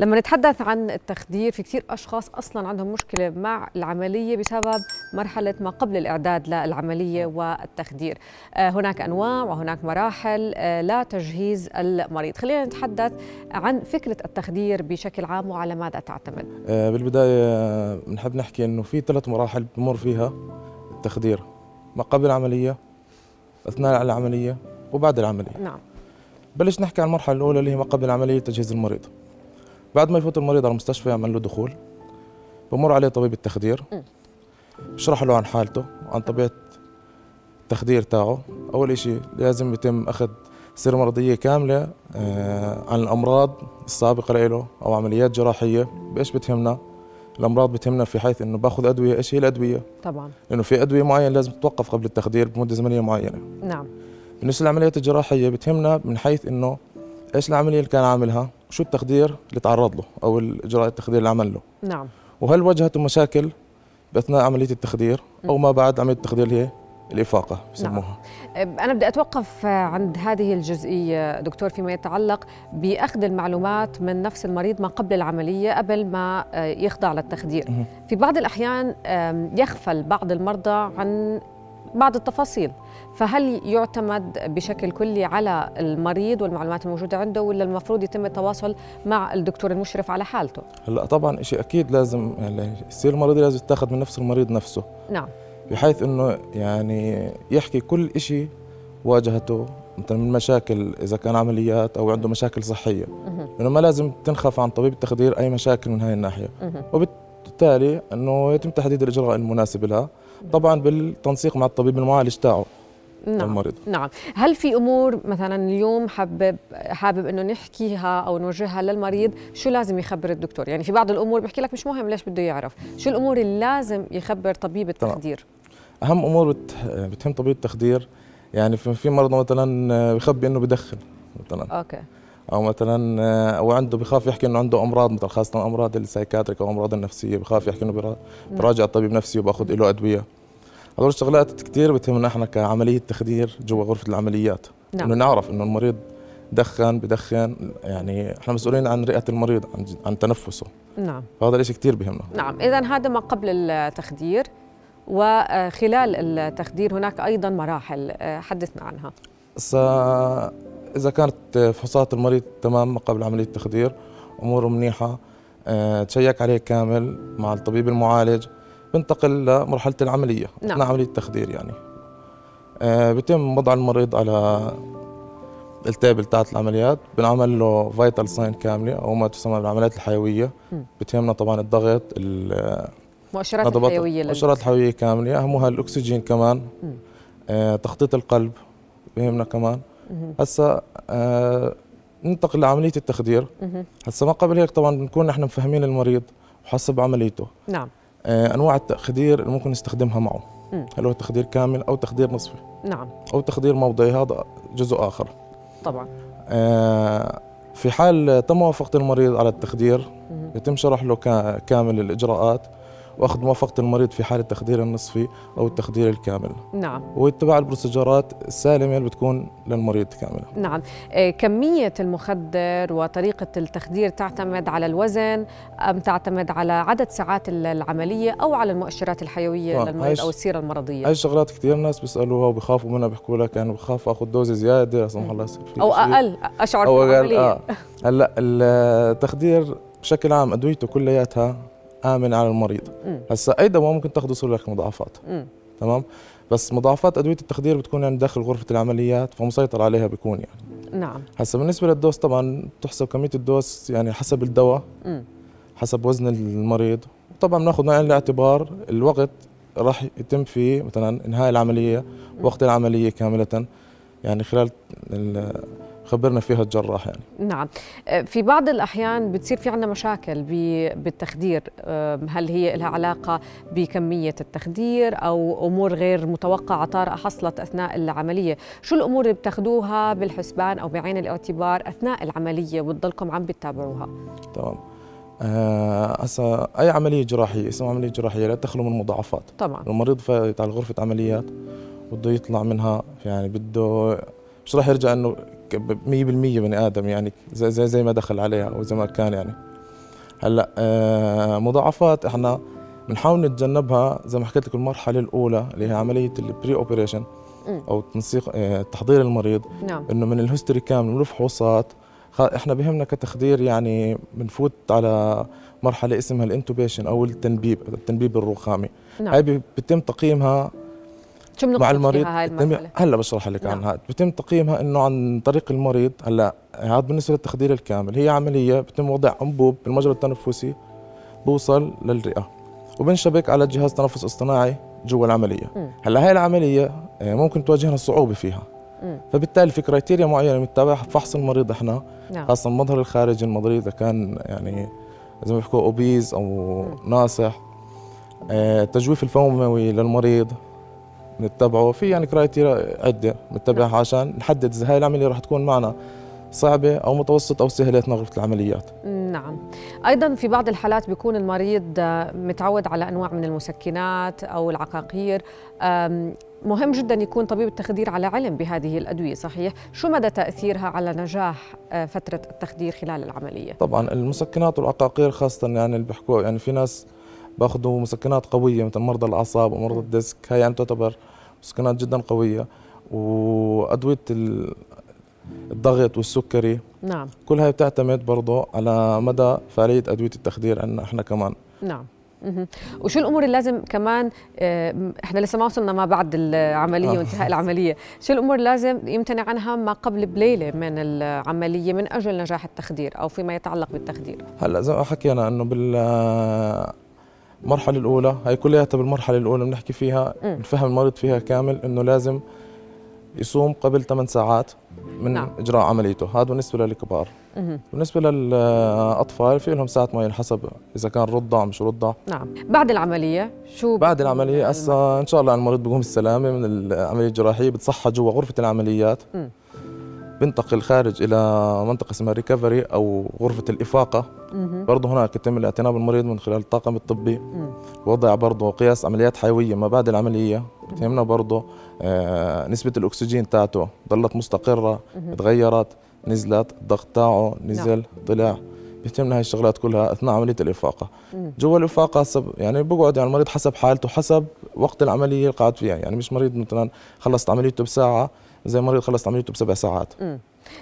لما نتحدث عن التخدير في كثير أشخاص أصلا عندهم مشكلة مع العملية بسبب مرحلة ما قبل الإعداد للعملية والتخدير. آه، هناك أنواع وهناك مراحل آه، لا تجهيز المريض. خلينا نتحدث عن فكرة التخدير بشكل عام وعلى ماذا تعتمد. آه، بالبداية بنحب نحكي إنه في ثلاث مراحل بمر فيها التخدير. ما قبل العملية أثناء العملية وبعد العملية. نعم. بلش نحكي عن المرحلة الأولى اللي هي ما قبل العملية تجهيز المريض. بعد ما يفوت المريض على المستشفى يعمل له دخول بمر عليه طبيب التخدير. بشرح له عن حالته وعن طبيعة التخدير تاعه. أول إشي لازم يتم أخذ سيرة مرضية كاملة آه، عن الأمراض السابقة له أو عمليات جراحية. بإيش بتهمنا؟ الأمراض بتهمنا في حيث إنه بأخذ أدوية. إيش هي الأدوية؟ طبعا. لأنه في أدوية معينة لازم تتوقف قبل التخدير بمدة زمنية معينة. نعم. بالنسبة للعمليات الجراحية بتهمنا من حيث إنه إيش العملية اللي كان عاملها؟ وشو التخدير اللي تعرض له أو الإجراء التخدير اللي عمل له؟ نعم. وهل واجهته مشاكل بأثناء عملية التخدير أو ما بعد عملية التخدير اللي هي الإفاقة بسموها؟ أنا بدي أتوقف عند هذه الجزئية دكتور فيما يتعلق بأخذ المعلومات من نفس المريض ما قبل العملية قبل ما يخضع للتخدير. في بعض الأحيان يغفل بعض المرضى عن بعض التفاصيل. فهل يعتمد بشكل كلي على المريض والمعلومات الموجودة عنده ولا المفروض يتم التواصل مع الدكتور المشرف على حالته؟ هلا طبعا شيء أكيد لازم يعني السير المرضي لازم يتاخذ من نفس المريض نفسه. نعم. بحيث إنه يعني يحكي كل شيء واجهته مثلا من مشاكل إذا كان عمليات أو عنده مشاكل صحية. مهم. لأنه ما لازم تنخف عن طبيب التخدير أي مشاكل من هاي الناحية. مهم. وبالتالي إنه يتم تحديد الإجراء المناسب لها. طبعا بالتنسيق مع الطبيب المعالج تاعه نعم للمريض نعم. هل في أمور مثلا اليوم حابب حابب إنه نحكيها أو نوجهها للمريض؟ شو لازم يخبر الدكتور؟ يعني في بعض الأمور بحكي لك مش مهم ليش بده يعرف. شو الأمور اللي لازم يخبر طبيب التخدير؟ أهم أمور بت... بتهم طبيب التخدير يعني في في مرضى مثلا بخبي إنه بدخن مثلا. أوكي. أو مثلا أو عنده بخاف يحكي إنه عنده أمراض مثلا خاصة أمراض ال psychiatric أو أمراض النفسية بخاف يحكي إنه برا- براجع طبيب نفسي وباخذ له أدوية. هذول الشغلات كثير بتهمنا إحنا كعملية تخدير جوا غرفة العمليات. إنه نعم نعرف إنه المريض دخن بدخن يعني إحنا مسؤولين عن رئة المريض عن عن تنفسه. نعم. فهذا الشيء كثير بيهمنا نعم. اذا هذا ما قبل التخدير وخلال التخدير هناك أيضا مراحل آه، حدثنا عنها. إذا كانت فحوصات المريض تمام قبل عملية التخدير أموره منيحة آه، تشيك عليه كامل مع الطبيب المعالج بنتقل لمرحلة العملية نعم. أثناء عملية التخدير يعني آه، بيتم وضع المريض على ال table تاعت العمليات بنعمل له vital sign كاملة أو ما تسمى بالعمليات الحيوية. بتهمنا طبعا الضغط ال- مؤشرات نضبط- الحيوية الاشارات الحيوية كاملة أهمها الأكسجين كمان. آه، تخطيط القلب بيهمنا كمان هسا آه ننتقل لعملية التخدير. هسا ما قبل هيك طبعا بنكون نحن مفهمين المريض وحسب عمليته. نعم. آه أنواع التخدير اللي ممكن نستخدمها معه. مم. هل هو تخدير كامل أو تخدير نصفي؟ نعم. أو تخدير موضعي هذا جزء آخر. طبعا. آه في حال تم موافقه المريض على التخدير مهم. يتم شرح له كا- كامل الإجراءات. وأخذ موافقة المريض في حال التخدير النصفي أو التخدير الكامل. نعم. واتباع البروسيجرات السالمه اللي بتكون للمريض كامله نعم. آه، كمية المخدر وطريقة التخدير تعتمد على الوزن أم تعتمد على عدد ساعات ال- العملية أو على المؤشرات الحيوية آه، للمريض أو السيرة المرضية؟ هاي الشغلات كثير ناس بيسألوها وبخافوا منها بيحكوا لك أنا بخاف آخذ دوزة زيادة لا سمح الله يصير أو أقل بالعملية. آه. هلأ التخدير بشكل عام أدويته كلياتها امنه على المريض. هسا اي دواء ممكن تاخذه يصير لك مضاعفات. تمام؟ بس مضاعفات أدوية التخدير بتكون يعني داخل غرفة العمليات فمسيطر عليها بيكون يعني. نعم. هسا بالنسبة لل dose طبعا تحسب كمية ال dose يعني حسب الدواء. حسب وزن المريض. طبعا بناخذ بعين الاعتبار الوقت راح يتم فيه مثلا إنهاء العملية وقت العملية كاملة. يعني خلال ال- خبرنا فيها الجراح يعني. نعم. آه، في بعض الأحيان بتصير في عندنا مشاكل بالتخدير. هل هي لها علاقة بكمية التخدير أو أمور غير متوقعة طارئة حصلت أثناء العملية؟ شو الأمور اللي بتاخذوها بالحسبان أو بعين الاعتبار أثناء العملية وتضلكم عم بتتابعوها؟ تمام. هسا آه أي عملية جراحية اسمها عملية جراحية لا تخلو من مضاعفات. طبعا المريض فايت على غرفة عمليات بده يطلع منها يعني بده مش راح يرجع إنه 100% بني آدم يعني زي زي زي ما دخل عليها أو زي ما كان يعني. هلأ آه مضاعفات إحنا بنحاول نتجنبها زي ما حكيت لك المرحلة الأولى اللي هي عملية ال pre-operation أو تنسيق آه تحضير المريض. نعم. إنه من ال history كامل من الفحوصات إحنا بهمنا كتخدير يعني بنفوت على مرحلة اسمها ال intubation أو التنبيب التنبيب الرغامي نعم. هاي بيتم تقييمها شو مع المريض هاي المرحلة؟ هلا بشرح لك نعم. عنها بيتم تقييمها انه عن طريق المريض هلا هذا بالنسبة للتخدير الكامل هي عملية بيتم وضع انبوب بالمجرى التنفسي بوصل للرئة وبنشبك على جهاز تنفس اصطناعي جوا العملية م. هلا هاي العملية آه، ممكن تواجهنا صعوبة فيها م. فبالتالي في criteria معينة بنتبعها فحص المريض إحنا نعم. خاصة المظهر الخارجي المريض إذا كان يعني زي ما بيحكوا obese أو م. ناصح آه، التجويف الفموي للمريض نتبعه. في يعني criteria عدة نتبعها عشان نحدد إذا هاي العملية راح تكون معنا صعبة أو متوسط أو سهلة غرفة العمليات. نعم. أيضا في بعض الحالات بيكون المريض متعود على أنواع من المسكنات أو العقاقير. مهم جدا يكون طبيب التخدير على علم بهذه الأدوية صحيح؟ شو مدى تأثيرها على نجاح آه، فترة التخدير خلال العملية؟ طبعا المسكنات والعقاقير خاصة يعني اللي بيحكوا يعني في ناس باخذوا مسكنات قوية مثل مرضى الأعصاب ومرضى الديسك هاي يعني تعتبر مسكنات جدا قوية وأدوية الضغط والسكري. نعم. كل هاي بتعتمد برضه على مدى فعالية أدوية التخدير عندنا إحنا كمان. نعم. وشو الأمور اللي لازم كمان آه، إحنا لسه ما وصلنا ما بعد العملية آه. وانتهاء العملية. شو الأمور اللي لازم يمتنع عنها ما قبل بليلة من العملية من أجل نجاح التخدير أو فيما يتعلق بالتخدير؟ هلأ زي ما حكينا إنه بال المرحلة الأولى. هي كلياتها بالمرحلة الأولى بنحكي فيها بنفهم المريض فيها كامل إنه لازم يصوم قبل 8 ساعات من نعم. إجراء عمليته. هذا بالنسبة للكبار. بالنسبة للأطفال في لهم ساعة معين حسب إذا كان رضع مش رضع. نعم. بعد العملية شو بعد العملية هسه إن شاء الله المريض بيقوم بالسلامة من العملية الجراحية بتصحى جوا غرفة العمليات. م. بنتقل خارج إلى منطقة اسمها ريكفري أو غرفة الإفاقة. برضه هناك يتم الاعتناء بالمريض من خلال الطاقم الطبي. وضع برضه قياس عمليات حيوية ما بعد العملية. بتهمنا برضه آه نسبة الأكسجين تاعته ظلت مستقرة تغيرت نزلت الضغط تاعه نزل نعم. طلع. بيتمنا هاي الشغلات كلها أثناء عملية الإفاقة. جوا الإفاقة حسب يعني بقعد يعني المريض حسب حالته حسب وقت العملية اللي قاعد فيها. يعني مش مريض مثلا خلصت عمليته بساعة زي مريض خلص عمليته بسبع ساعات.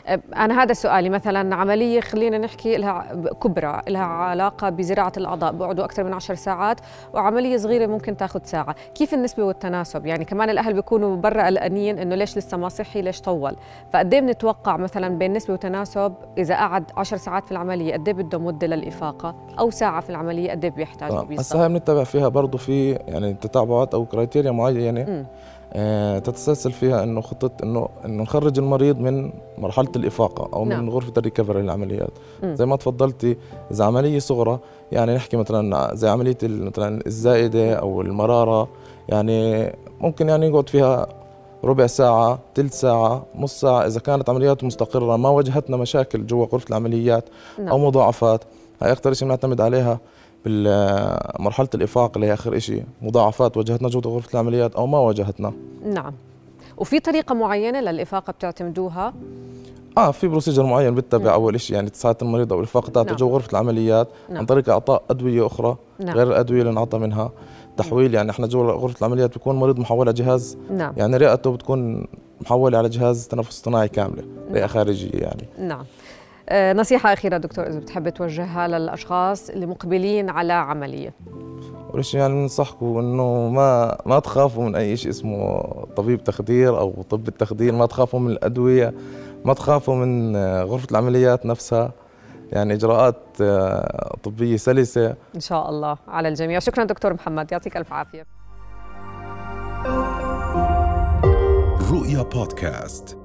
م. أنا هذا سؤالي. مثلا عملية خلينا نحكي لها كبرى لها علاقة بزراعة الأعضاء بقعدوا أكثر من عشر ساعات وعملية صغيرة ممكن تاخذ ساعة. كيف النسبة والتناسب؟ يعني كمان الأهل بيكونوا برا قلقانين إنه ليش لسه ما صحي ليش طول؟ فقد إيه بنتوقع مثلا بين نسبة وتناسب إذا قعد عشر ساعات في العملية قد إيه بده مدة للإفاقة؟ أو ساعة في العملية قد إيه بيحتاج هسه هاي بنتبع فيها برضه في يعني تتابعات أو criteria معينة. م. آه، تتسلسل فيها إنه خطة إنه إنه نخرج المريض من مرحلة الإفاقة أو نعم. من غرفة ال recovery للعمليات م. زي ما تفضلتي إذا عملية صغرى يعني نحكي مثلا زي عملية مثلا الزائدة أو المرارة يعني ممكن يعني يقعد فيها ربع ساعة ثلث ساعة نص ساعة إذا كانت عملياته مستقرة ما واجهتنا مشاكل جوا غرفة العمليات نعم. أو مضاعفات هاي أكثر شيء بنعتمد عليها بالمرحلة الإفاق اللي هي آخر شيء مضاعفات واجهتنا جوة غرفة العمليات أو ما واجهتنا نعم وفي طريقة معينة للإفاقة بتعتمدوها؟ آه في بروسيجر معين بتتبع أول شيء يعني تساعد المريض أو الإفاقة تاعته نعم. غرفة العمليات نعم. عن طريق إعطاء أدوية أخرى نعم. غير الأدوية اللي انعطى منها تحويل يعني إحنا جوا غرفة العمليات بيكون المريض محول على جهاز نعم. يعني رئته بتكون محولة على جهاز تنفس اصطناعي كاملة رئة نعم. خارجية يعني نعم نصيحة أخيرة دكتور إذا بتحب توجهها للأشخاص اللي مقبلين على عملية. أول شيء يعني بنصحكم إنه ما ما تخافوا من أي شيء اسمه طبيب تخدير أو طب التخدير ما تخافوا من الأدوية ما تخافوا من غرفة العمليات نفسها. يعني إجراءات آه، طبية سلسة. إن شاء الله على الجميع. شكرا دكتور محمد. يعطيك ألف عافية. رؤيا بودكاست.